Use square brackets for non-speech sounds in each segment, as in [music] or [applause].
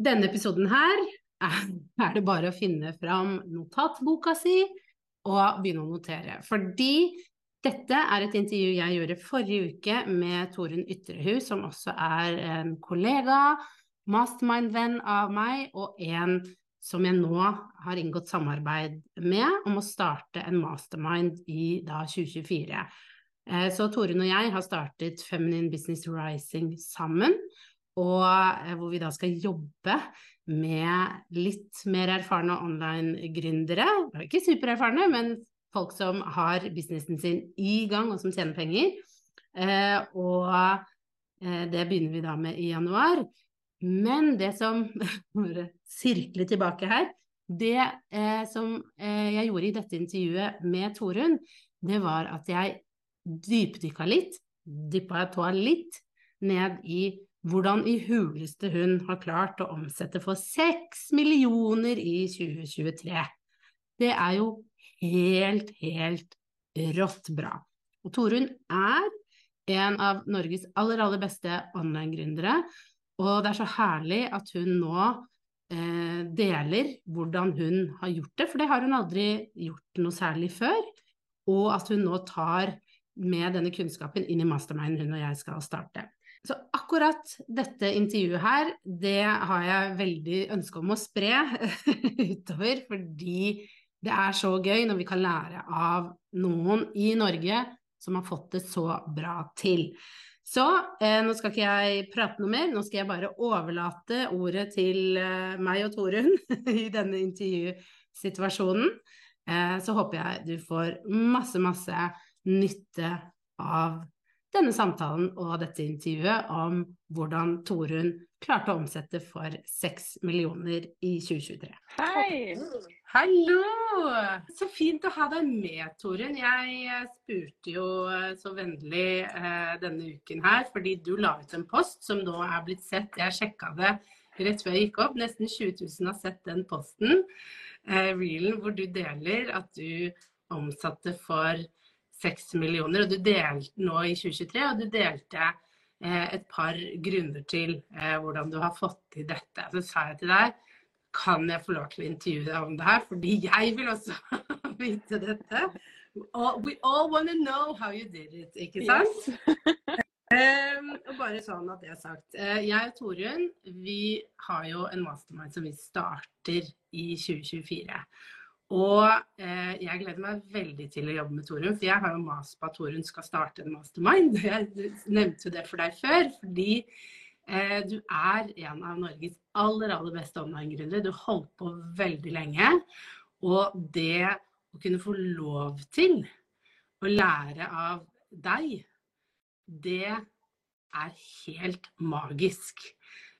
denne episoden her er det bare å finne fram notatboka si og begynne å notere. Fordi dette er et intervju jeg gjorde forrige uke med Torunn Ytrehus, som også er en kollega mastermind-venn av meg, og en som jeg nå har inngått samarbeid med om å starte en mastermind i da 2024. Eh, så Torunn og jeg har startet Feminine Business Rising sammen, og eh, hvor vi da skal jobbe med litt mer erfarne online-gründere. Ikke supererfarne, men folk som har businessen sin i gang, og som tjener penger. Eh, og det begynner vi da med i januar. Men det som [laughs] Bare sirkle tilbake her. Det eh, som eh, jeg gjorde i dette intervjuet med Torunn, det var at jeg dypdykka litt, dyppa tåa litt ned i hvordan i huleste hun har klart å omsette for seks millioner i 2023. Det er jo helt, helt rått bra. Og Torunn er en av Norges aller, aller beste online-gründere, og det er så herlig at hun nå eh, deler hvordan hun har gjort det, for det har hun aldri gjort noe særlig før. Og at hun nå tar med denne kunnskapen inn i masterminden hun og jeg skal starte. Så akkurat dette intervjuet her, det har jeg veldig ønske om å spre [laughs] utover, fordi det er så gøy når vi kan lære av noen i Norge som har fått det så bra til. Så eh, nå skal ikke jeg prate noe mer, nå skal jeg bare overlate ordet til eh, meg og Torunn [laughs] i denne intervjusituasjonen. Eh, så håper jeg du får masse, masse nytte av denne samtalen og dette intervjuet om hvordan Torunn klarte å omsette for 6 millioner i 2023. Hei! Hallo! Så fint å ha deg med, Torunn. Jeg eh, spurte jo eh, så vennlig eh, denne uken her, fordi du la ut en post som nå er blitt sett. Jeg sjekka det rett før jeg gikk opp. Nesten 20 000 har sett den posten, eh, reelen, hvor du deler at du omsatte for 6 millioner. Og du delte nå i 2023, og du delte eh, et par grunner til eh, hvordan du har fått til dette. Så sa jeg til deg kan jeg få lov til å intervjue deg om det her, fordi jeg vil også [laughs] vite dette. we all want to know how you did it, ikke sant? Yes. um, [laughs] og bare sånn at det er sagt. Uh, jeg og Torunn vi har jo en mastermind som vi starter i 2024. Og eh, jeg gleder meg veldig til å jobbe med Torunn, for jeg har jo mast på at Torunn skal starte en mastermind. [laughs] Jeg nevnte det for deg før, fordi eh, du er en av Norges aller, aller beste online-gründere. Du holdt på veldig lenge. Og det å kunne få lov til å lære av deg, det er helt magisk.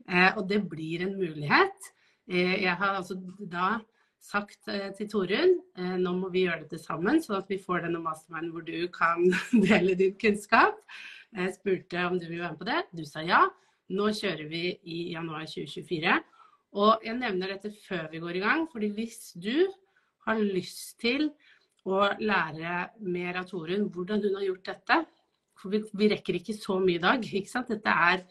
Eh, og det blir en mulighet. Eh, jeg har altså da sagt eh, til Torunn eh, nå må vi gjøre dette sammen, sånn at vi får denne masterminden hvor du kan [laughs] dele din kunnskap. Jeg spurte om du vil være med på det. Du sa ja. Nå kjører vi i januar 2024. Og jeg nevner dette før vi går i gang, fordi hvis du har lyst til å lære mer av Torunn hvordan hun har gjort dette For vi, rekker ikke så mye i dag. ikke sant? Dette er,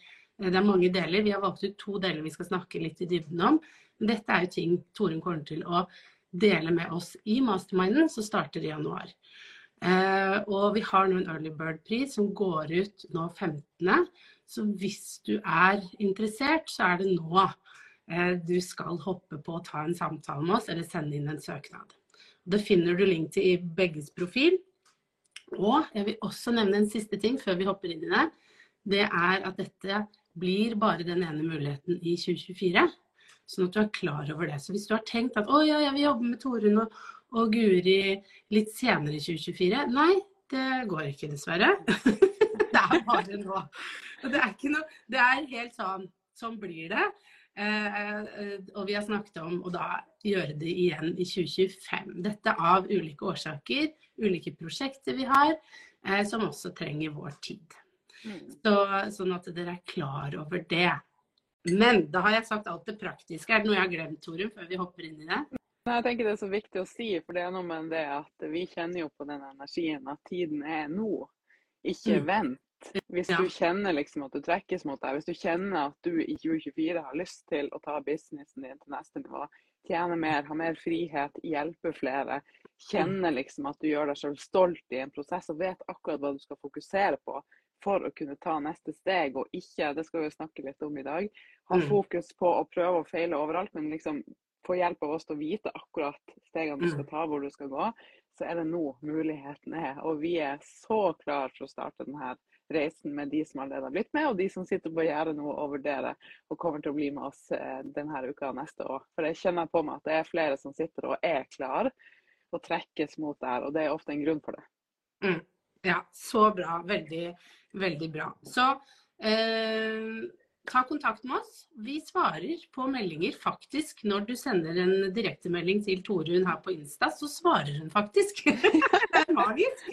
det er mange deler. Vi har valgt ut to deler vi skal snakke litt i dybden om. Dette er jo ting Torunn kommer til å dele med oss i masterminden, som starter i januar. Uh, og vi har nå en early bird-pris som går ut nå 15. Så hvis du er interessert, så er det nå. uh, du skal hoppe på å ta en samtale med oss eller sende inn en søknad. Det finner du link til i begges profil. Og jeg vil også nevne en siste ting før vi hopper inn i det. Det er at dette blir bare den ene muligheten i 2024. Sånn at du er klar over det. Så hvis du har tenkt at å ja, jeg vil jobbe med Torunn og, og Guri litt senere i 2024. Nei, det går ikke, dessverre. [laughs] det er bare nå. Det er, ikke noe, det er helt sånn. Sånn blir det. Eh, eh, og vi har snakket om å da gjøre det igjen i 2025. Dette av ulike årsaker, ulike prosjekter vi har, eh, som også trenger vår tid. Mm. Så, sånn at dere er klar over det. Men da har jeg sagt alt det praktiske. Er det noe jeg har glemt, Torunn, før vi hopper inn i det? Jeg tenker Det er så viktig å si, for det er noe med det at vi kjenner jo på den energien at tiden er nå. Ikke mm. vent. Hvis du kjenner liksom at du trekkes mot deg, hvis du kjenner at du i 2024 har lyst til å ta businessen din til neste nivå, tjene mer, ha mer frihet, hjelpe flere, kjenne liksom at du gjør deg selv stolt i en prosess og vet akkurat hva du skal fokusere på for å kunne ta neste steg, og ikke, det skal vi snakke litt om i dag, ha mm. fokus på å prøve og feile overalt, men liksom få hjelp av oss til å vite akkurat stegene du skal mm. ta, hvor du skal gå, så er det nå muligheten er. Og vi er så klare for å starte denne reisen med de som allerede har blitt med, og de som sitter på gjerdet nå og vurderer og kommer til å bli med oss eh, denne uka og neste år. For jeg kjenner på meg at det er flere som sitter og er klar og trekkes mot der, og det er ofte en grunn for det. Mm. Ja, så bra. Veldig, veldig bra. Så eh, ta kontakt med oss. Vi svarer på meldinger faktisk. Når du sender en direktemelding til Torunn her på Insta, så svarer hun faktisk. [laughs] det er magisk.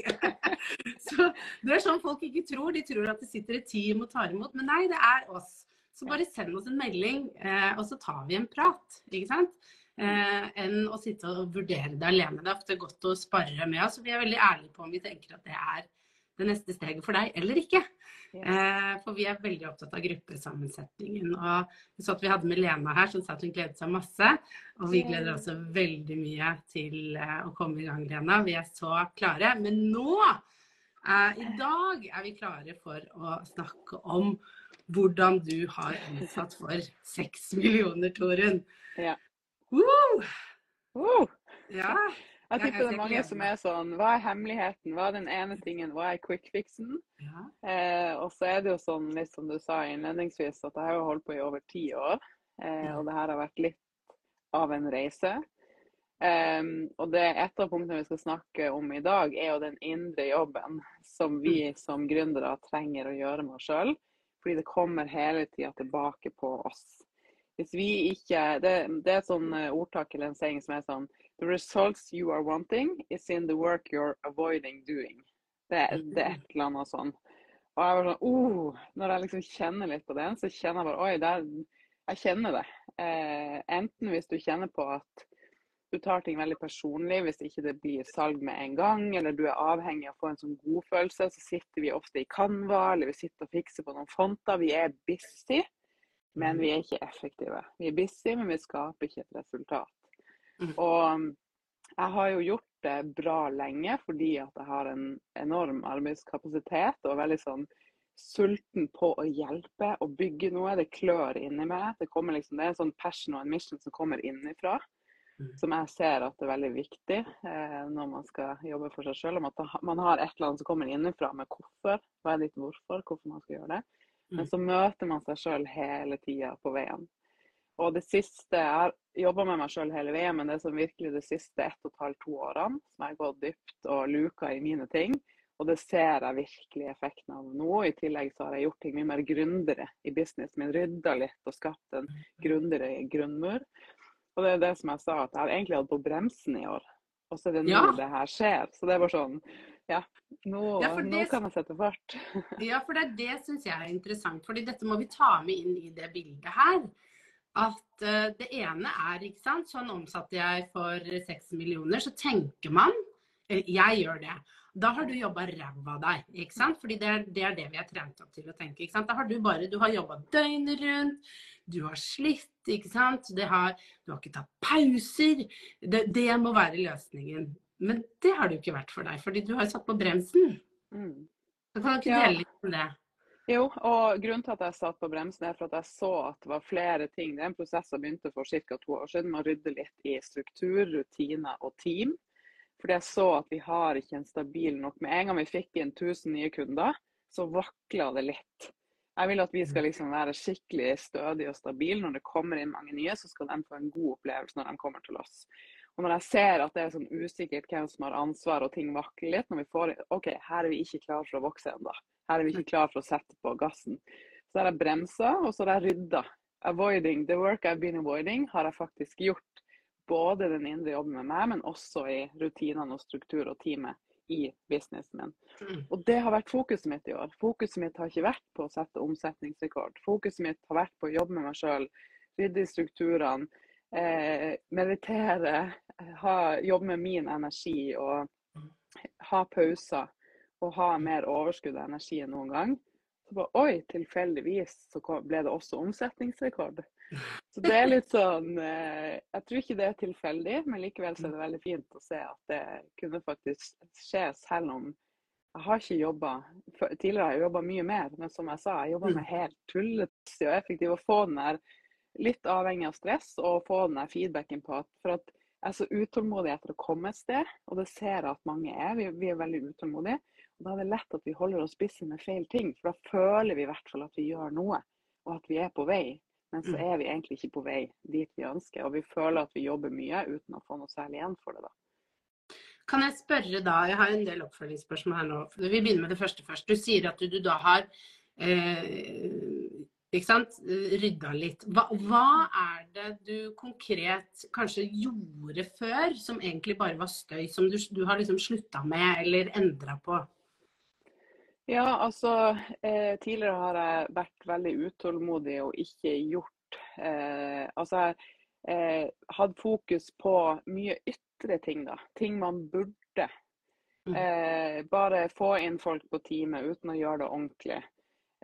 så det er sånn folk ikke tror. De tror at det sitter et team og tar imot. Men nei, det er oss. Så bare send oss en melding, eh, og så tar vi en prat. Ikke sant? Eh, enn å sitte og vurdere det alene. Det er ofte godt å spare med oss. Vi er veldig ærlige på om vi tenker at det er det neste steget for deg eller ikke. Eh, for vi er veldig opptatt av gruppesammensetningen. Og så at vi hadde med Lena her, som sa at hun gledet seg masse. Og vi gleder oss veldig mye til eh, å komme i gang, Lena. Vi er så klare. Men nå, i dag, er vi klare for å snakke om hvordan du har innsatt for seks millioner, Torunn. Ja. Uh! Uh! Ja. Jeg tipper det er mange som er sånn Hva er hemmeligheten? Hva er den ene tingen? Hva er quick fixen? Ja. Eh, og så er det jo sånn, litt som du sa innledningsvis, at jeg har holdt på i over ti år. Eh, og det her har vært litt av en reise. Um, og det et av punktene vi skal snakke om i dag, er jo den indre jobben som vi mm. som gründere trenger å gjøre med oss sjøl. Fordi det kommer hele tida tilbake på oss. Hvis vi ikke Det, det er et sånn eh, ordtak eller en saying som er sånn The results you are wanting is in the work you're avoiding doing. Det, det er et eller annet sånn. Og jeg var sånn oh, Når jeg liksom kjenner litt på den, så kjenner jeg bare Oi, der, jeg kjenner det. Eh, enten hvis du kjenner på at du tar ting veldig personlig hvis ikke det blir salg med en gang, eller du er avhengig av å få en sånn godfølelse, så sitter vi ofte i Canva, eller vi sitter og fikser på noen fonter. Vi er busy, men vi er ikke effektive. Vi er busy, men vi skaper ikke et resultat. Mm. Og um, jeg har jo gjort det bra lenge fordi at jeg har en enorm arbeidskapasitet og veldig sånn sulten på å hjelpe og bygge noe. Det klør inni meg. Det, liksom, det er en sånn passion og en mission som kommer innifra. Mm. Som jeg ser at det er veldig viktig eh, når man skal jobbe for seg sjøl. At man har et eller annet som kommer innifra med hvorfor. Hva er ditt hvorfor? Hvorfor man skal gjøre det. Men mm. så møter man seg sjøl hele tida på veien. Og det siste Jeg har jobba med meg sjøl hele veien, men det som virkelig de siste ett og et halvt, to årene som jeg har gått dypt og luka i mine ting. Og det ser jeg virkelig effekten av nå. I tillegg så har jeg gjort ting mye mer grundigere i businessen min. Rydda litt og skapt en grundigere grunnmur. Og det er det som jeg sa, at jeg har egentlig hatt på bremsen i år. Og så er det nå ja. det her skjer. Så det er bare sånn Ja, nå, ja, det, nå kan jeg sette fart. [laughs] ja, for det, det syns jeg er interessant. fordi dette må vi ta med inn i det bildet her at uh, det ene er, ikke sant, sånn omsatte jeg for seks millioner, så tenker man Jeg gjør det. Da har du jobba ræva av deg, ikke sant. Fordi det er, det er, det vi er trent opp til å tenke. ikke sant. Da har du bare Du har jobba døgnet rundt, du har slitt, ikke sant. Har, du har ikke tatt pauser. Det, det, må være løsningen. Men det har det jo ikke vært for deg, fordi du har jo satt på bremsen. Mm. Så kan du ikke dele litt om det? Jo, og grunnen til at jeg satt på bremsen, er for at jeg så at det var flere ting. Det er en prosess som begynte for ca. to år siden med å rydde litt i struktur, rutiner og team. Fordi jeg så at vi har ikke en stabil nok Med en gang vi fikk inn 1000 nye kunder, så vakla det litt. Jeg vil at vi skal liksom være skikkelig stødige og stabile. Når det kommer inn mange nye, så skal de få en god opplevelse når de kommer til oss. Og når jeg ser at det er sånn usikkert hvem som har ansvar og ting vakler litt, når vi får OK, her er vi ikke klar for å vokse ennå. Her er vi ikke klar for å sette på gassen. Så har jeg bremsa, og så har jeg rydda. Avoiding the work I've been avoiding har jeg faktisk gjort. Både den indre jobben med meg, men også i rutinene og struktur og teamet i businessen min. Mm. Og det har vært fokuset mitt i år. Fokuset mitt har ikke vært på å sette omsetningsrekord. Fokuset mitt har vært på å jobbe med meg sjøl, rydde i strukturene, eh, meditere, ha, jobbe med min energi og ha pauser. Og ha mer overskudd av energi enn noen gang. Så bare, Oi, tilfeldigvis så ble det også omsetningsrekord. Så det er litt sånn eh, Jeg tror ikke det er tilfeldig, men likevel så er det veldig fint å se at det kunne faktisk skje selv om jeg har ikke jobba Tidligere har jeg jobba mye mer, men som jeg sa, jeg jobba med helt tullete og effektiv. Å få den der litt avhengig av stress og få den feedbacken på at for at jeg er så utålmodig etter å komme et sted, og det ser jeg at mange er. Vi, vi er veldig utålmodige. og Da er det lett at vi holder oss busy med feil ting, for da føler vi i hvert fall at vi gjør noe, og at vi er på vei. Men så mm. er vi egentlig ikke på vei dit vi ønsker, og vi føler at vi jobber mye uten å få noe særlig igjen for det. da. Kan jeg spørre da, jeg har en del oppfølgingsspørsmål her nå. Vi begynner med det første først. Du sier at du, du da har eh, ikke sant? Rydda litt. Hva, hva, er det du konkret kanskje gjorde før, som egentlig bare var støy, som du, du har liksom slutta med eller endra på? Ja, altså eh, Tidligere har jeg vært veldig utålmodig og ikke gjort eh, Altså jeg eh, hadde fokus på mye ytre ting, da. Ting man burde. Mm. Eh, bare få inn folk på teamet uten å gjøre det ordentlig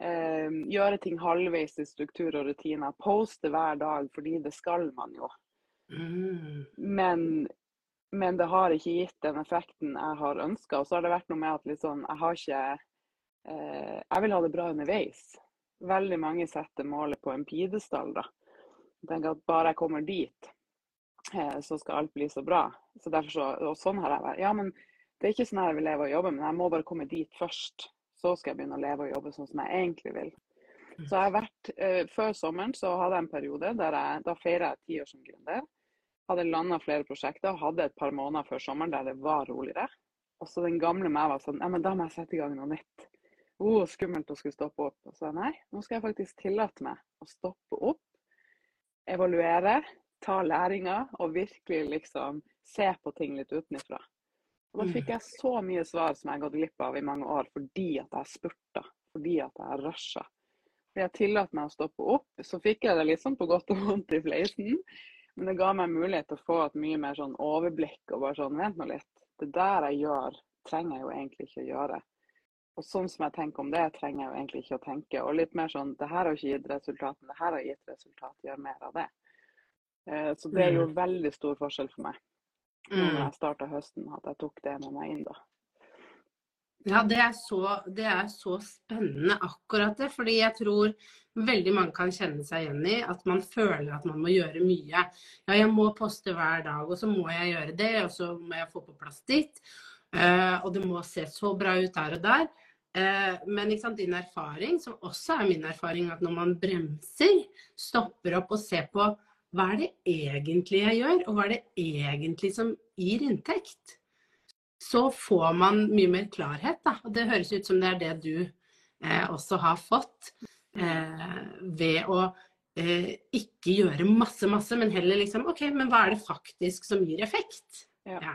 gjøre ting halvveis i struktur og rutiner. Poste hver dag, fordi det skal man jo. Mm. Men, men, det har ikke gitt den effekten jeg har ønska. Og så har det vært noe med at liksom, jeg har ikke eh, Jeg vil ha det bra underveis. Veldig mange setter målet på en pidestall. da. Jeg tenker at bare jeg kommer dit, eh, så skal alt bli så bra. Så derfor så, og sånn har jeg vært. Ja, men det er ikke sånn jeg vil leve og jobbe, men jeg må bare komme dit først så skal jeg begynne å leve og jobbe sånn som jeg egentlig vil. Så jeg har vært, uh, Før sommeren så hadde jeg en periode der jeg, da feira jeg ti år som gründer. Hadde landa flere prosjekter og hadde et par måneder før sommeren der det var roligere. Og så den gamle meg var sånn ja, men da må jeg sette i gang noe nytt. Oh, skummelt å skulle stoppe opp. Og så nei, nå skal jeg faktisk tillate meg å stoppe opp, evaluere, ta læringer og virkelig liksom se på ting litt utenfra. Og da fikk jeg så mye svar som jeg har gått glipp av i mange år fordi at jeg spurta, fordi at jeg rusha. Fordi jeg tillot meg å stoppe opp. Så fikk jeg det liksom på godt og vondt i fleisen. Men det ga meg mulighet til å få et mye mer sånn overblikk og bare sånn Vent nå litt. Det der jeg gjør, trenger jeg jo egentlig ikke å gjøre. Og sånn som jeg tenker om det, trenger jeg jo egentlig ikke å tenke. Og litt mer sånn Det her har ikke gitt resultat, men det her har gitt resultat. Gjør mer av det. Eh, så det jo mm. veldig stor forskjell for meg. Når jeg starta høsten, at jeg tok det med meg inn da. Ja, det er, så, det er så spennende akkurat det. Fordi jeg tror veldig mange kan kjenne seg igjen i at man føler at man må gjøre mye. Ja, jeg må poste hver dag, og så må jeg gjøre det, og så må jeg få på plass ditt. Uh, og det må se så bra ut der og der. Uh, men sant, din erfaring, som også er min erfaring, at når man bremser, stopper opp og ser på hva er det egentlig jeg gjør, og hva er det egentlig som gir inntekt? Så får man mye mer klarhet, da. Og det høres ut som det er det du eh, også har fått. Eh, ved å eh, ikke gjøre masse, masse, men heller liksom OK, men hva er det faktisk som gir effekt? Ja. ja.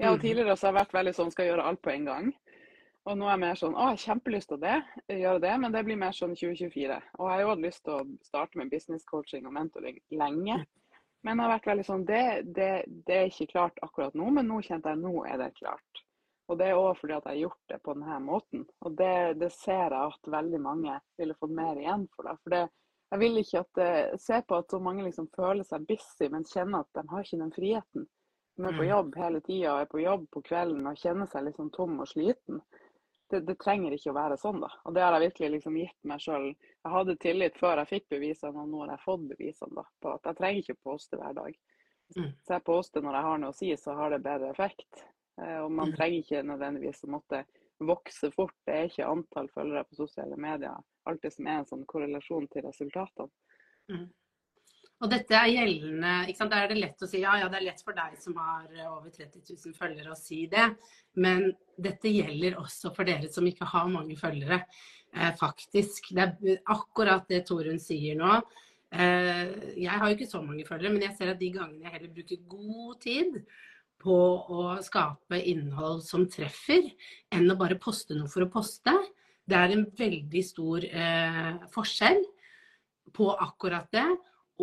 ja og mm. tidligere så har jeg vært veldig sånn skal gjøre alt på en gang. Og nå er jeg mer sånn å, jeg har kjempelyst til det, gjøre det, men det blir mer sånn 2024. Og jeg har jo hatt lyst til å starte med business coaching og mentoring lenge. Men det har vært veldig sånn det, det, det er ikke klart akkurat nå, men nå kjente jeg nå er det klart. Og det er òg fordi at jeg har gjort det på denne måten. Og det, det, ser jeg at veldig mange ville fått mer igjen for. det. For det, jeg vil ikke at Se på at så mange liksom føler seg busy, men kjenner at de har ikke den friheten. De er på mm. jobb hele tida og er på jobb på kvelden og kjenner seg liksom tom og sliten. Det, det, trenger ikke å være sånn, da. Og det har jeg virkelig liksom gitt meg sjøl. Jeg hadde tillit før jeg fikk bevisene, og nå har jeg fått bevisene da, på at jeg trenger ikke å poste hver dag. Så Hvis jeg poster når jeg har noe å si, så har det bedre effekt. Eh, og man mm. trenger ikke nødvendigvis å måtte vokse fort. Det er ikke antall følgere på sosiale medier alltid som er en sånn korrelasjon til resultatene. Og dette er gjeldende ikke sant? Der er det lett å si ja, ja, det er lett for deg som har eh, over 30 000 følgere å si det. Men dette gjelder også for dere som ikke har mange følgere. Eh, faktisk. Det er akkurat det Torunn sier nå. Eh, jeg har jo ikke så mange følgere, men jeg ser at de gangene jeg heller bruker god tid på å skape innhold som treffer, enn å bare poste noe for å poste, det er en veldig stor eh, forskjell på akkurat det.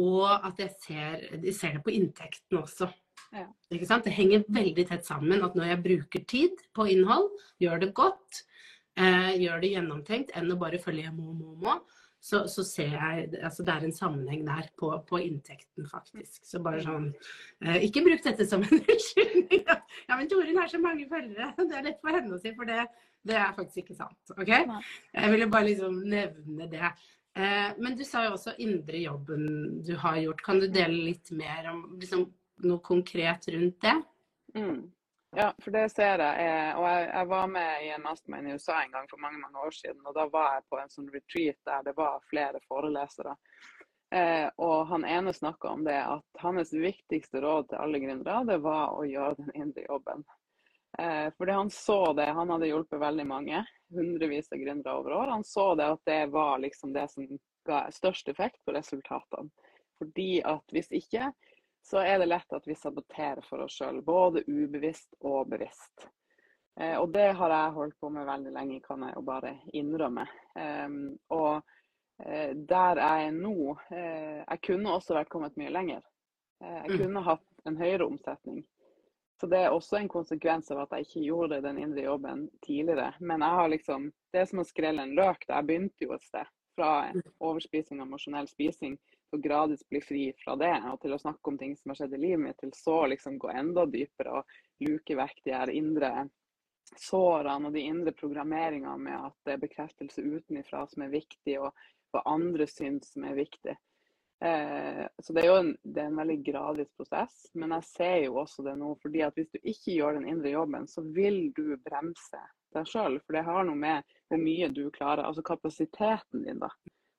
Og at jeg ser, jeg ser det på inntekten også. Ja. Det henger veldig tett sammen at når jeg bruker tid på innhold, gjør det godt, eh, gjør det gjennomtenkt, enn å bare følge må, må, må, så, så ser jeg altså det er en sammenheng der på, på inntekten, faktisk. Så bare sånn eh, Ikke bruk dette som en [laughs] unnskyldning. Ja, men Torunn har så mange følgere. [laughs] Det er lett for henne å si, for det, det er faktisk ikke sant. ok? Jeg ville bare liksom nevne det. Eh, men du sa jo også indre jobben du har gjort. Kan du dele litt mer om liksom, noe konkret rundt det? Mm. Ja, for det ser jeg. Eh, og jeg, jeg, var med i en mastermind i USA en gang for mange mange år siden. og Da var jeg på en sånn retreat der det var flere forelesere. Eh, og han ene snakka om det at hans viktigste råd til alle gründere, det var å gjøre den indre jobben. Eh, fordi han så det, han hadde hjulpet veldig mange, hundrevis av gründere over år. Han så det at det var liksom det som ga størst effekt på resultatene. Fordi at hvis ikke, så er det lett at vi saboterer for oss sjøl. Både ubevisst og bevisst. Eh, og det har jeg holdt på med veldig lenge, kan jeg jo bare innrømme. Eh, og eh, der jeg er nå eh, Jeg kunne også vært kommet mye lenger. Jeg mm. kunne hatt en høyere omsetning. Så det er også en konsekvens av at jeg ikke gjorde den indre jobben tidligere. Men jeg har liksom Det er som å skrelle en løk. Da Jeg begynte jo et sted. Fra overspising og emosjonell spising og gradvis bli fri fra det, og til å snakke om ting som har skjedd i livet mitt, til så liksom gå enda dypere og luke vekk de her indre sårene og de indre programmeringene med at det er bekreftelse utenifra som er viktig, og hva andre syns som er viktig. Eh, så det er jo en, er en, veldig gradvis prosess. Men jeg ser jo også det nå, fordi at hvis du ikke gjør den indre jobben, så vil du bremse deg sjøl. For det har noe med hvor mye du klarer, altså kapasiteten din, da.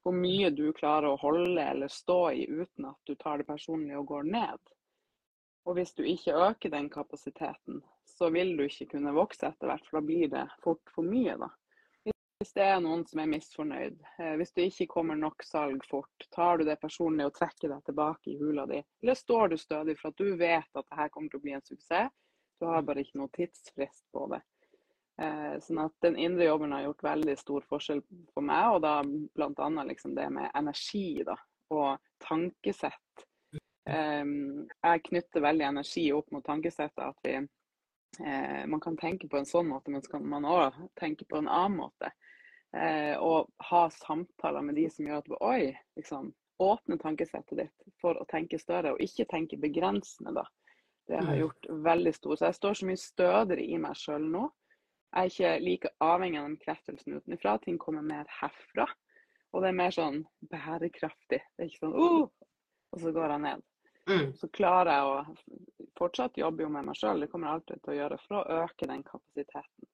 Hvor mye du klarer å holde eller stå i uten at du tar det personlig og går ned. Og hvis du ikke øker den kapasiteten, så vil du ikke kunne vokse etter hvert, for da blir det fort for mye, da. Hvis det er noen som er misfornøyd, eh, hvis du ikke kommer nok salg fort, tar du det personlig og trekker deg tilbake i hula di? Eller står du stødig for at du vet at dette kommer til å bli en suksess? Du har bare ikke noe tidsfrist på det. Eh, sånn at den indre jobben har gjort veldig stor forskjell for meg, og da bl.a. Liksom det med energi da, og tankesett. Eh, jeg knytter veldig energi opp mot tankesettet. At vi, man kan tenke på en sånn måte, men så kan man òg tenke på en annen måte. Eh, og ha samtaler med de som gjør at oi, liksom, åpne tankesettet ditt for å tenke større, og ikke tenke begrensende, da. Det har mm. gjort veldig stor. Så jeg står så mye stødigere i meg sjøl nå. Jeg er ikke like avhengig av den kreftelsen utenfra. Ting kommer mer herfra. Og det er mer sånn bærekraftig. Det er ikke sånn oh! og så går jeg ned. Mm. Så klarer jeg å fortsatt jobbe med meg sjøl. Det kommer jeg alltid til å gjøre for å øke den kapasiteten.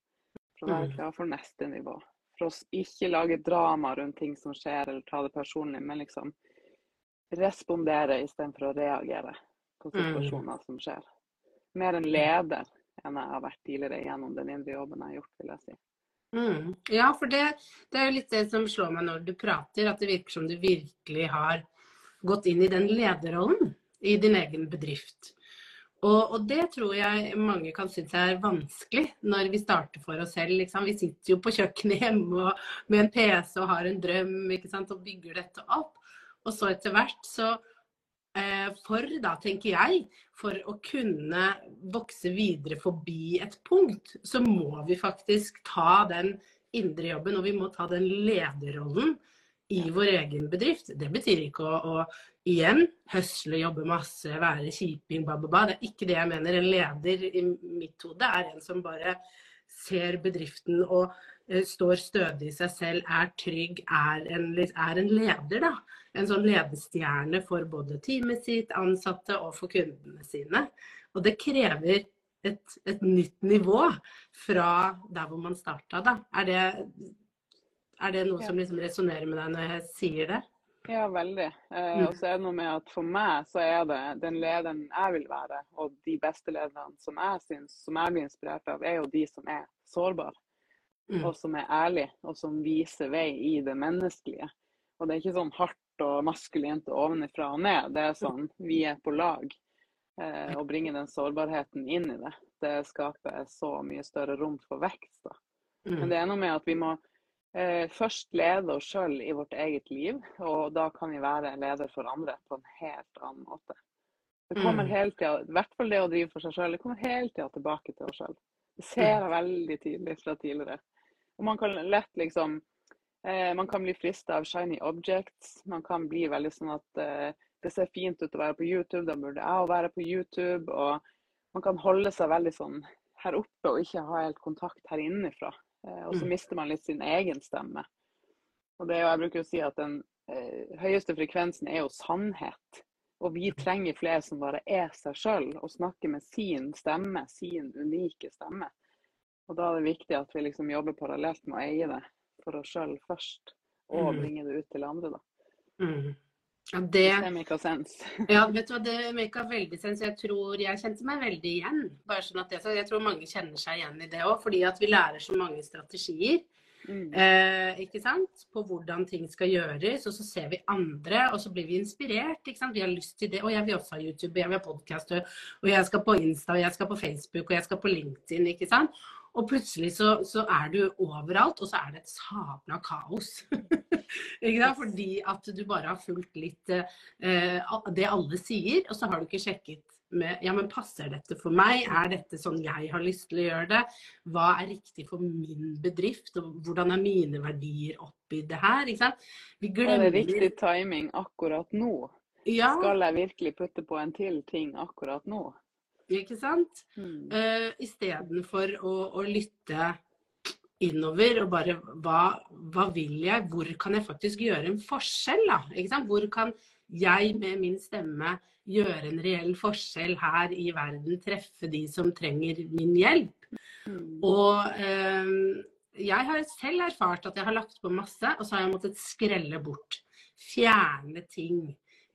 For å være mm. klar for neste nivå for å ikke lage drama rundt ting som skjer, eller ta det personlig, men liksom respondere istedenfor å reagere på mm. situasjoner mm. som skjer. Mer en leder enn jeg har vært tidligere gjennom den indre jobben jeg har gjort, vil jeg si. Mm. Ja, for det, det, er jo litt det som slår meg når du prater, at det virker som du virkelig har gått inn i den lederrollen i din egen bedrift. Og, og, det tror jeg mange kan synes er vanskelig når vi starter for oss selv. Vi sitter jo på kjøkkenet [laughs] hjemme og, med en PC og har en drøm og bygger dette opp. Og så etter hvert så eh, For da, tenker jeg, for å kunne vokse videre forbi et punkt, så må vi faktisk ta den indre jobben, og vi må ta den lederrollen i vår egen bedrift. Det betyr ikke å, å igjen høsle, jobbe masse, være kjiping, ba, ba, ba. Det er ikke det jeg mener. En leder i mitt hode er en som bare ser bedriften og uh, står stødig i seg selv, er trygg, er en, er en leder. da. En sånn ledestjerne for både teamet sitt, ansatte og for kundene sine. Og det krever et, et nytt nivå fra der hvor man starta, da. Er det, er det noe som liksom resonnerer med deg når jeg sier det? Ja, veldig. Eh, mm. og så er det noe med at For meg så er det den lederen jeg vil være, og de beste lederne som jeg syns, som jeg blir inspirert av, er jo de som er sårbare. Mm. Og som er ærlige, og som viser vei i det menneskelige. Og det er ikke sånn hardt og maskulint og ovenifra og ned. Det er sånn vi er på lag. Eh, og bringer den sårbarheten inn i det. Det skaper så mye større rom for vekst. da. Men mm. det er noe med at vi må først lede oss sjøl i vårt eget liv, og da kan vi være leder for andre på en helt annen måte. Det kommer mm. hele tida, I hvert fall det å drive for seg sjøl, det kommer hele tida tilbake til oss sjøl. Det ser jeg veldig tydelig fra tidligere. Og man kan lett liksom eh, Man kan bli frista av shiny objects. Man kan bli veldig sånn at eh, det ser fint ut å være på YouTube, da burde jeg òg være på YouTube. Og man kan holde seg veldig sånn her oppe og ikke ha helt kontakt her innenfra. Eh, og så mm. mister man litt sin egen stemme. Og det er jo, Jeg bruker å si at den eh, høyeste frekvensen er jo sannhet. Og vi trenger flere som bare er seg sjøl og snakker med sin stemme, sin unike stemme. Og da er det viktig at vi liksom jobber parallelt med å eie det for oss sjøl først, og mm. bringe det ut til andre, da. Mm. Ja, det, det make sense. [laughs] ja, vet du hva, det make veldig sens. Jeg tror jeg kjente meg veldig igjen. bare sånn at det, Jeg tror mange kjenner seg igjen i det òg, fordi at vi lærer så mange strategier. Mm. Eh, ikke sant? På hvordan ting skal gjøres. Og så ser vi andre, og så blir vi inspirert. ikke sant? Vi har lyst til det. Og jeg vil også ha YouTube, jeg vil ha podkast, og jeg skal på Insta, og jeg skal på Facebook, og jeg skal på LinkedIn. ikke sant? Og plutselig så, så, er du overalt, og så er det et sabla kaos. [laughs] Fordi at du bare har fulgt litt eh, det alle sier, og så har du ikke sjekket med ja, men passer dette for meg? Er dette sånn jeg har lyst til å gjøre det? Hva er riktig for min bedrift? Og hvordan er mine verdier oppi det her? Ikke sant? Vi glemmer... Er det riktig timing akkurat nå? Ja. Skal jeg virkelig putte på en til ting akkurat nå? Ikke sant? Mm. Uh, Istedenfor å, å lytte innover og bare hva, hva, vil jeg? Hvor kan jeg faktisk gjøre en forskjell? da? Ikke sant? Hvor kan jeg med min stemme gjøre en reell forskjell her i verden? Treffe de som trenger min hjelp? Mm. Og uh, jeg har selv erfart at jeg har lagt på masse, og så har jeg måttet skrelle bort. Fjerne ting.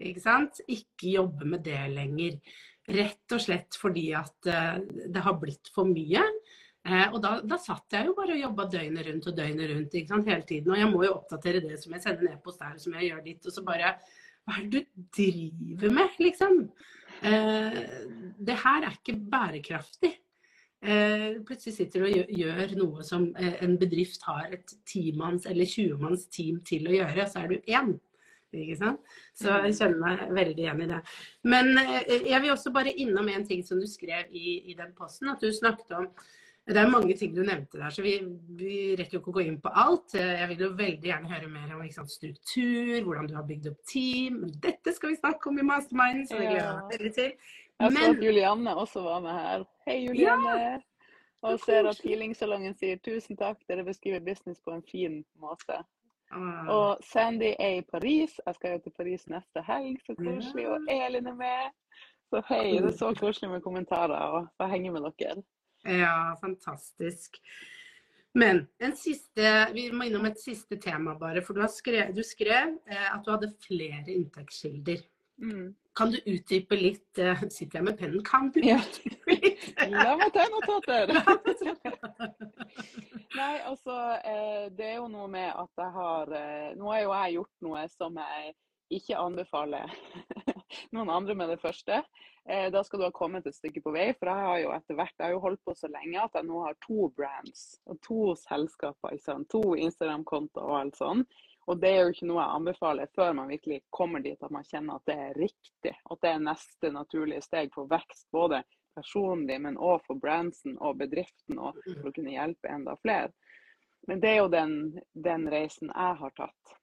Ikke sant? Ikke jobbe med det lenger. Rett og slett fordi at uh, det har blitt for mye. Uh, og da, da, satt jeg jo bare og jobba døgnet rundt og døgnet rundt ikke sant, hele tiden. Og jeg må jo oppdatere det som jeg sender ned post der, som jeg gjør ditt. Og så bare Hva er det du driver med, liksom? Eh, det her er ikke bærekraftig. plutselig sitter du og gjør, noe som en bedrift har et timanns eller 20-manns team til å gjøre, så er du én. Ikke sant? Så jeg mm. kjenner meg veldig igjen i det. Men eh, jeg vil også bare innom en ting som du skrev i, i den posten. At du snakket om Det er mange ting du nevnte der, så vi, vi rekker jo ikke å gå inn på alt. Jeg vil jo veldig gjerne høre mer om sant, struktur, hvordan du har bygd opp team. Dette skal vi snakke om i Mastermind, så det gleder jeg meg veldig til. Jeg så at Julianne også var med her. Hei, Julianne. Ja. Og ser at Healingsalongen sier tusen takk, dere beskriver business på en fin måte. Ah. Og Sandy er i Paris. Jeg skal jo til Paris neste helg, så koselig. Og Elin er med. Så hei, det er så koselig med kommentarer og å henge med dere. Ja, fantastisk. Men en siste, vi må innom et siste tema, bare. For du, skrev, du skrev eh, at du hadde flere inntektskilder. Mm. Kan du utdype litt uh, Sitter jeg med pennen? Kan du utdype litt? La meg ta notater! Nei, altså eh, Det er jo noe med at jeg har eh, Nå har jo jeg gjort noe som jeg ikke anbefaler [laughs] noen andre med det første. Da skal du ha kommet et stykke på vei, for jeg har jo etter hvert jeg har jo holdt på så lenge at jeg nå har to brands og to selskaper. To Instagram-kontoer og alt sånn. Og det er jo ikke noe jeg anbefaler før man virkelig kommer dit at man kjenner at det er riktig. At det er neste naturlige steg for vekst, både personlig, men òg for brandsen og bedriften, og for å kunne hjelpe enda flere. Men det er jo den, den reisen jeg har tatt,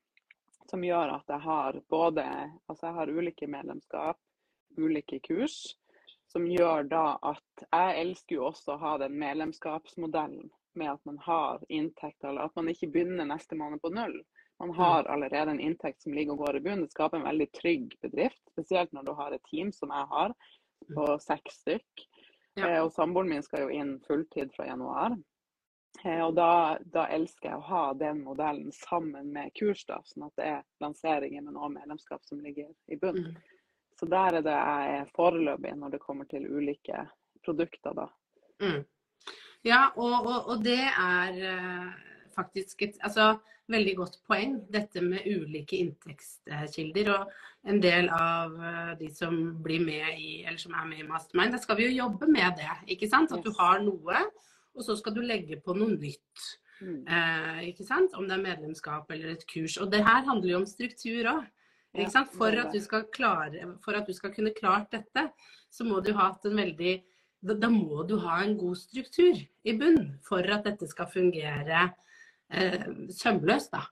som gjør at jeg har både Altså jeg har ulike medlemskap, ulike kurs, som gjør da at jeg elsker jo også å ha den medlemskapsmodellen med at man har inntekt, eller at man ikke begynner neste måned på null. Man har allerede en inntekt som ligger og går i bunnen. Det skaper en veldig trygg bedrift, spesielt når du har et team som jeg har, på seks stykk. Ja. Eh, og samboeren min skal jo inn fulltid fra januar. Eh, og da, da, elsker jeg å ha den modellen sammen med kurs, da, sånn at det er lanseringer, men òg medlemskap som ligger i bunnen. Mm. Så der er det jeg er foreløpig når det kommer til ulike produkter, da. Mm. Ja, og, og, og, det er uh, faktisk et altså, veldig godt poeng, dette med ulike inntektskilder. Og en del av uh, de som blir med i, eller som er med i Mastermind, da skal vi jo jobbe med det. ikke sant? At du har noe, og så skal du legge på noe nytt. Mm. Uh, ikke sant? Om det er medlemskap eller et kurs. Og det her handler jo om struktur òg. For, skal klare, for at du skal kunne klart dette, så må du ha en veldig da, da, må du ha en god struktur i bunn for at dette skal fungere eh, sømløs, da.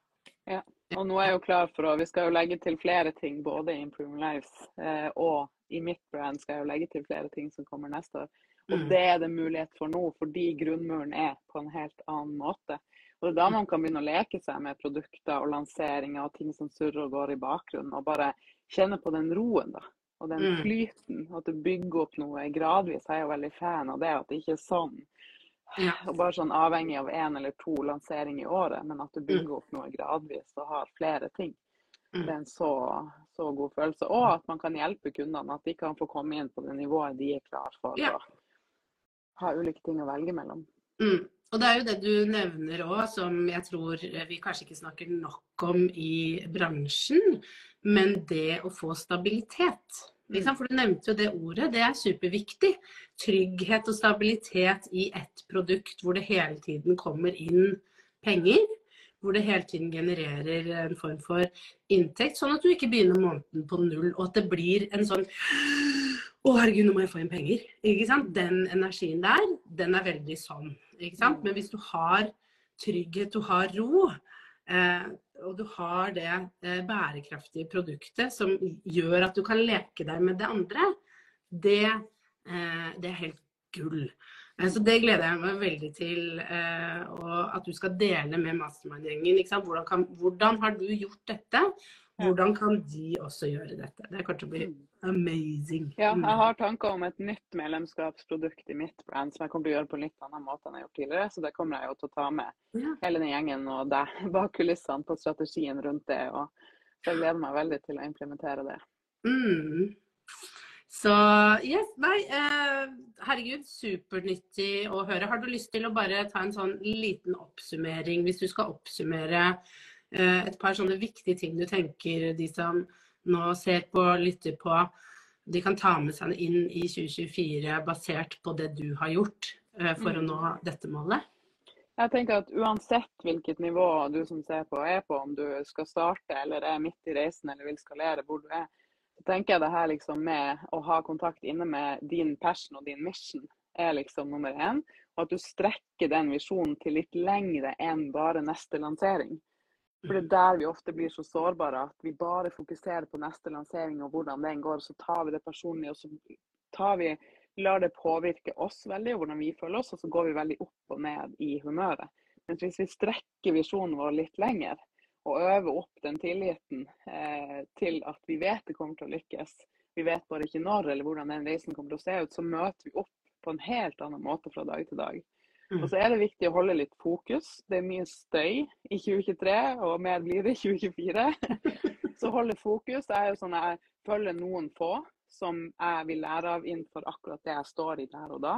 Ja. Og nå er jeg jo klar for å Vi skal jo legge til flere ting både i Improving Lives eh, og i mitt brand skal jeg jo legge til flere ting som kommer neste år. Og mm. det er det mulighet for nå, fordi grunnmuren er på en helt annen måte. Og det er da man kan begynne å leke seg med produkter og lanseringer og ting som surrer og går i bakgrunnen, og bare kjenne på den roen, da. Og den mm. flyten. At du bygger opp noe gradvis. Jeg er jo veldig fan av det. At det ikke er sånn ja. og bare sånn avhengig av én eller to lanseringer i året, men at du bygger mm. opp noe gradvis og har flere ting. Mm. Det er en så, så god følelse. Og at man kan hjelpe kundene. At de kan få komme inn på det nivået de er klar for. Ja. å ha ulike ting å velge mellom. Mm. Og det er jo det du nevner òg, som jeg tror vi kanskje ikke snakker nok om i bransjen, men det å få stabilitet. Mm. For du nevnte jo det ordet, det er superviktig. Trygghet og stabilitet i ett produkt hvor det hele tiden kommer inn penger. Hvor det hele tiden genererer en form for inntekt, sånn at du ikke begynner måneden på null. Og at det blir en sånn å, herregud, nå må jeg få inn penger. Ikke sant? Den energien der, den er veldig sånn. Ikke sant? Men hvis du har trygghet, du har ro, eh, og du har det eh, bærekraftige produktet som gjør at du kan leke deg med det andre, det, eh, det er helt gull. Eh, så det gleder jeg meg veldig til eh, at du skal dele med Mastermind-gjengen. Hvordan, hvordan, har du gjort dette? Hvordan kan de også gjøre dette? Det kommer til å bli mm. Amazing. Ja, jeg har tanker om et nytt medlemskapsprodukt i mitt brand som jeg kommer til å gjøre på litt annen måte enn jeg har gjort tidligere. Så det kommer jeg jo til å ta med ja. hele den gjengen og deg [laughs] bak kulissene på strategien rundt det. Og så jeg gleder meg veldig til å implementere det. Mm. Så yes, nei, eh, herregud, supernyttig å høre. Har du lyst til å bare ta en sånn liten oppsummering, hvis du skal oppsummere Eh, et par sånne viktige ting du tenker de som nå ser på, lytter på, de kan ta med seg inn i 2024 basert på det du har gjort eh, for å mm. nå dette målet? Jeg tenker at Uansett hvilket nivå du som ser på er på, om du skal starte eller er midt i reisen eller vil skalere hvor du er, så tenker jeg det her liksom med å ha kontakt inne med din passion og din mission er liksom nummer én. Og at du strekker den visjonen til litt lengre enn bare neste lansering. For det er der vi ofte blir så sårbare at vi bare fokuserer på neste lansering og hvordan den går. Så tar vi det personlig og så vi, lar det påvirke oss veldig, og hvordan vi føler oss, og så går vi veldig opp og ned i humøret. Men hvis vi strekker visjonen vår litt lenger og øver opp den tilliten eh, til at vi vet det kommer til å lykkes, vi vet bare ikke når eller hvordan den reisen kommer til å se ut, så møter vi opp på en helt annen måte fra dag til dag. Og så er det viktig å holde litt fokus. Det er mye støy i 2023, og mer blir det i 2024. [laughs] så holde fokus. Det er jo sånn jeg følger noen få som jeg vil lære av innenfor akkurat det jeg står i der og da.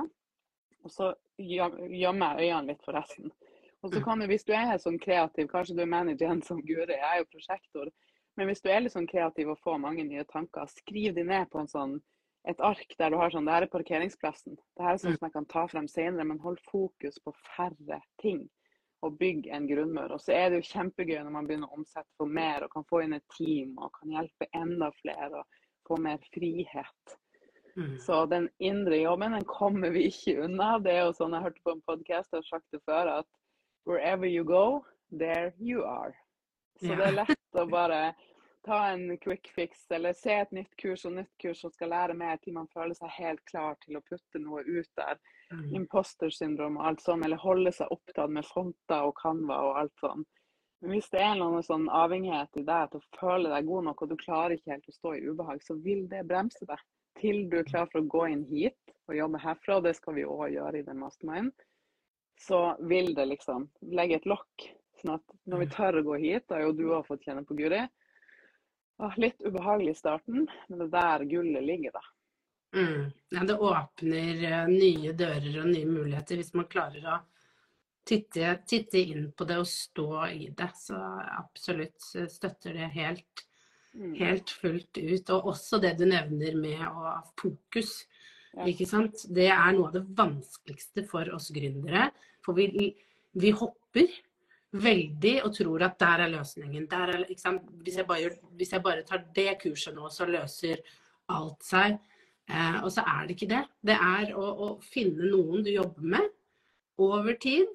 Og så gjemmer jeg øynene litt for resten. Og så kan du, hvis du er sånn kreativ, kanskje du er manageren som Guri, jeg er jo prosjektor, men hvis du er litt sånn kreativ og får mange nye tanker, skriv de ned på en sånn et ark der du har sånn Det her er parkeringsplassen. Det her er sånn mm. som jeg kan ta frem senere, men hold fokus på færre ting. Og bygg en grunnmur. Og så er det jo kjempegøy når man begynner å omsette for mer og kan få inn et team og kan hjelpe enda flere og få mer frihet. Mm. Så den indre jobben den kommer vi ikke unna. Det er jo sånn jeg hørte på en podkast og har sagt det før, at wherever you go, there you are. Så det er lett å bare ta en quick fix eller se et nytt kurs og nytt kurs og skal lære mer til man føler seg helt klar til å putte noe ut der. Mm. Imposter syndrom og alt sånt, eller holde seg opptatt med fonter og Canva og alt sånt. Men hvis det er noen sånn avhengighet i deg til å føle deg god nok, og du klarer ikke helt å stå i ubehag, så vil det bremse deg til du er klar for å gå inn hit og jobbe herfra. Og det skal vi òg gjøre i den mastermind. Så vil det liksom legge et lokk. Sånn at når vi tør å gå hit, da har jo du òg fått kjenne på Guri. Litt ubehagelig i starten, men det er der gullet ligger, da. Mm. Ja, det åpner eh, nye dører og nye muligheter hvis man klarer å titte, titte, inn på det og stå i det. Så absolutt støtter det helt, mm. helt fullt ut. Og også det du nevner med å ha fokus. Ja. Ikke sant? Det er noe av det vanskeligste for oss gründere. For vi, vi hopper veldig og tror at der er løsningen. Der er, hvis, jeg bare, hvis, jeg bare, tar det kurset nå, så løser alt seg. Eh, og så er det ikke det. Det er å, å finne noen du jobber med over tid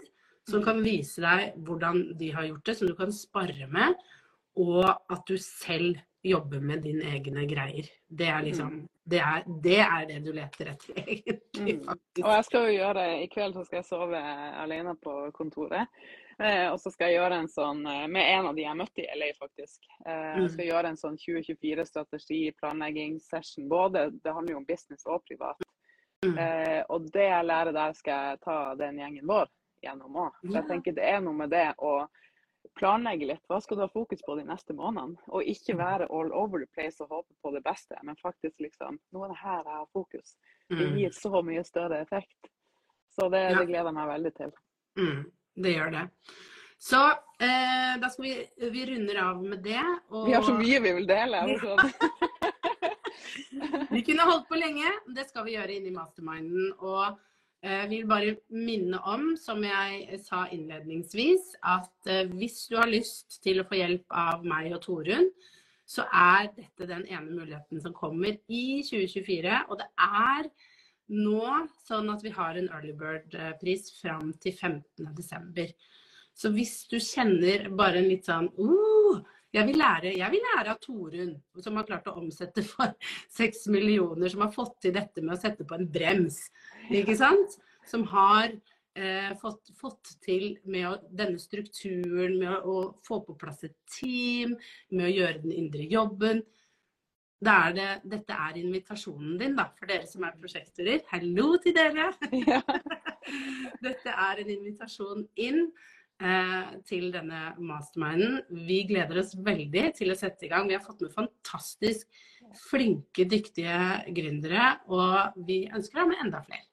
som kan vise deg hvordan de har gjort det, som du kan spare med, og at du selv jobber med dine egne greier. Det er liksom mm. det er, det, er det du leter etter, [laughs] egentlig. Mm. Og jeg skal jo gjøre det I kveld så skal jeg sove alene på kontoret. Eh, og så skal jeg gjøre en sånn eh, med en av de jeg møtte i LA, faktisk. Eh, jeg skal mm. gjøre en sånn 2024-strategi, planleggingssession. Både det handler jo om business og privat. Mm. Eh, og det jeg lærer der, skal jeg ta den gjengen vår gjennom òg. jeg tenker det er noe med det å planlegge litt. Hva skal du ha fokus på de neste månedene? Og ikke mm. være all over the place og håpe på det beste, men faktisk liksom Nå er det her jeg har fokus. Det gir så mye større effekt. Så det, det gleder jeg meg veldig til. Mm, det gjør det. Så eh, da skal vi Vi runder av med det. Og... Vi har så mye vi vil dele. [laughs] [laughs] vi kunne holdt på lenge. Det skal vi gjøre inn i masterminden. Og jeg vi vil bare minne om, som jeg sa innledningsvis, at eh, hvis du har lyst til å få hjelp av meg og Torunn, så er dette den ene muligheten som kommer i 2024. Og det er nå sånn at vi har en early bird-pris fram til 15.12. Så hvis du kjenner bare en litt sånn uh, jeg vil, lære, jeg vil lære av Torunn, som har klart å omsette for [laughs] seks millioner, som har fått til dette med å sette på en brems. Ikke sant? Som har eh, fått, fått, til med å, denne strukturen, med å, å, få på plass et team, med å gjøre den indre jobben. Er det, dette er invitasjonen din, da, for dere som er prosjektorer. Hallo til dere! Ja. [laughs] dette er en invitasjon inn eh, til denne masterminden. Vi gleder oss veldig til å sette i gang. Vi har fått med fantastisk flinke, dyktige gründere, og vi ønsker å ha med enda flere.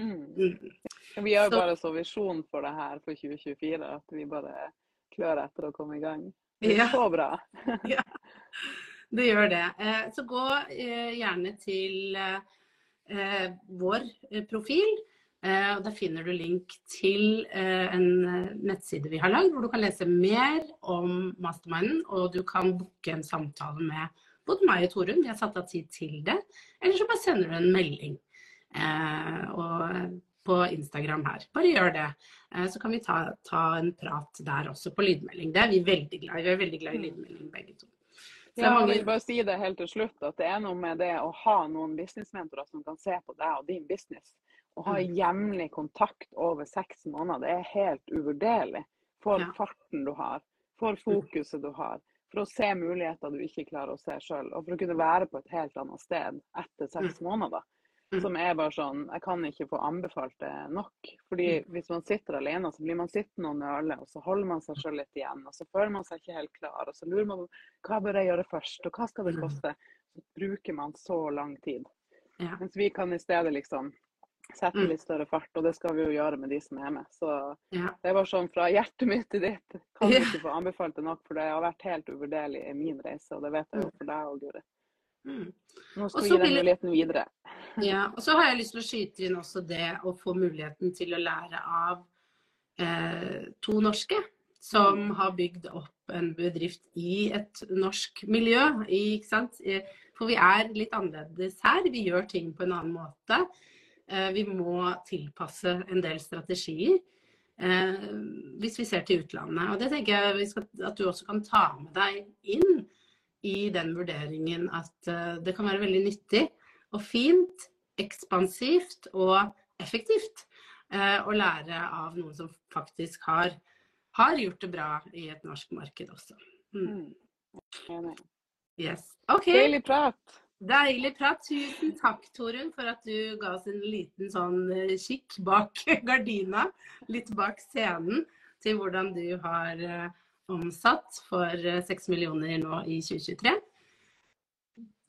Mm. mm. Vi har jo bare så visjon for det her for 2024, at vi bare klør etter å komme i gang. Det er ja. så bra. ja, [laughs] det gjør det. Eh, så gå eh, gjerne til eh, vår profil. og Der finner du link til en nettside vi har lagd, hvor du kan lese mer om masterminden. Og du kan booke en samtale med både meg og Torunn. Vi har satt av tid til det. Eller så bare sender du en melding på Instagram her. Bare gjør det. Så kan vi ta, ta, en prat der også på lydmelding. Det er vi veldig glad i. Vi er veldig glad i lydmelding begge to. Ja. Jeg vil bare si det helt til slutt, at det er noe med det å ha noen businessmentorer som kan se på deg og din business. Å ha mm. jevnlig kontakt over seks måneder, det er helt uvurderlig. For ja. farten du har, for fokuset du har, for å se muligheter du ikke klarer å se sjøl. Og for å kunne være på et helt annet sted etter seks mm. måneder. Mm. Som er bare sånn Jeg kan ikke få anbefalt det nok. Fordi mm. hvis man sitter alene, så blir man sittende og nøle, og så holder man seg sjøl litt igjen. Og så føler man seg ikke helt klar, og så lurer man på hva bør jeg gjøre først, og hva skal det mm. koste? Så bruker man så lang tid. Ja. Mens vi kan i stedet liksom sette litt større fart, og det skal vi jo gjøre med de som er med. Så ja. det var sånn fra hjertet mitt til ditt. Kan ikke få anbefalt det nok, for det har vært helt uvurderlig i min reise, og det vet jeg jo for deg òg, Guri. Mm. Nå skal vi gi den muligheten videre. [laughs] Ja, og så har jeg lyst til å skyte inn også det å få muligheten til å lære av eh, to norske som mm. har bygd opp en bedrift i et norsk miljø. I, For vi er litt annerledes her. Vi gjør ting på en annen måte. Eh, vi må tilpasse en del strategier. Eh, hvis vi ser til utlandet. Og det tenker jeg skal, at du også kan ta med deg inn i den vurderingen at uh, det kan være veldig nyttig og fint, ekspansivt og effektivt uh, å lære av noen som faktisk har, har, gjort det bra i et norsk marked også. Mm. mm. Yes. Okay. Deilig prat. Deilig prat. Tusen takk, Torunn, for at du ga oss en liten sånn eh, kikk bak [laughs] gardina, litt bak scenen, til hvordan du har omsatt for 6 eh, millioner nå i 2023.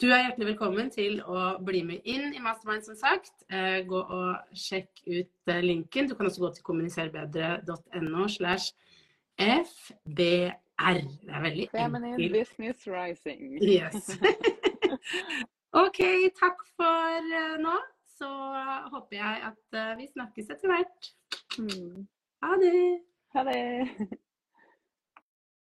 Du er hjertelig velkommen til å bli med inn i Mastermind, som sagt. Eh, gå og sjekk ut eh, linken. Du kan også gå til kommuniserbedre.no slash FBR. Det er veldig Feminine Business Rising. Yes. [laughs] OK, takk for nå. Så håper jeg at vi snakkes etter hvert. Hmm. Ha det. Ha det.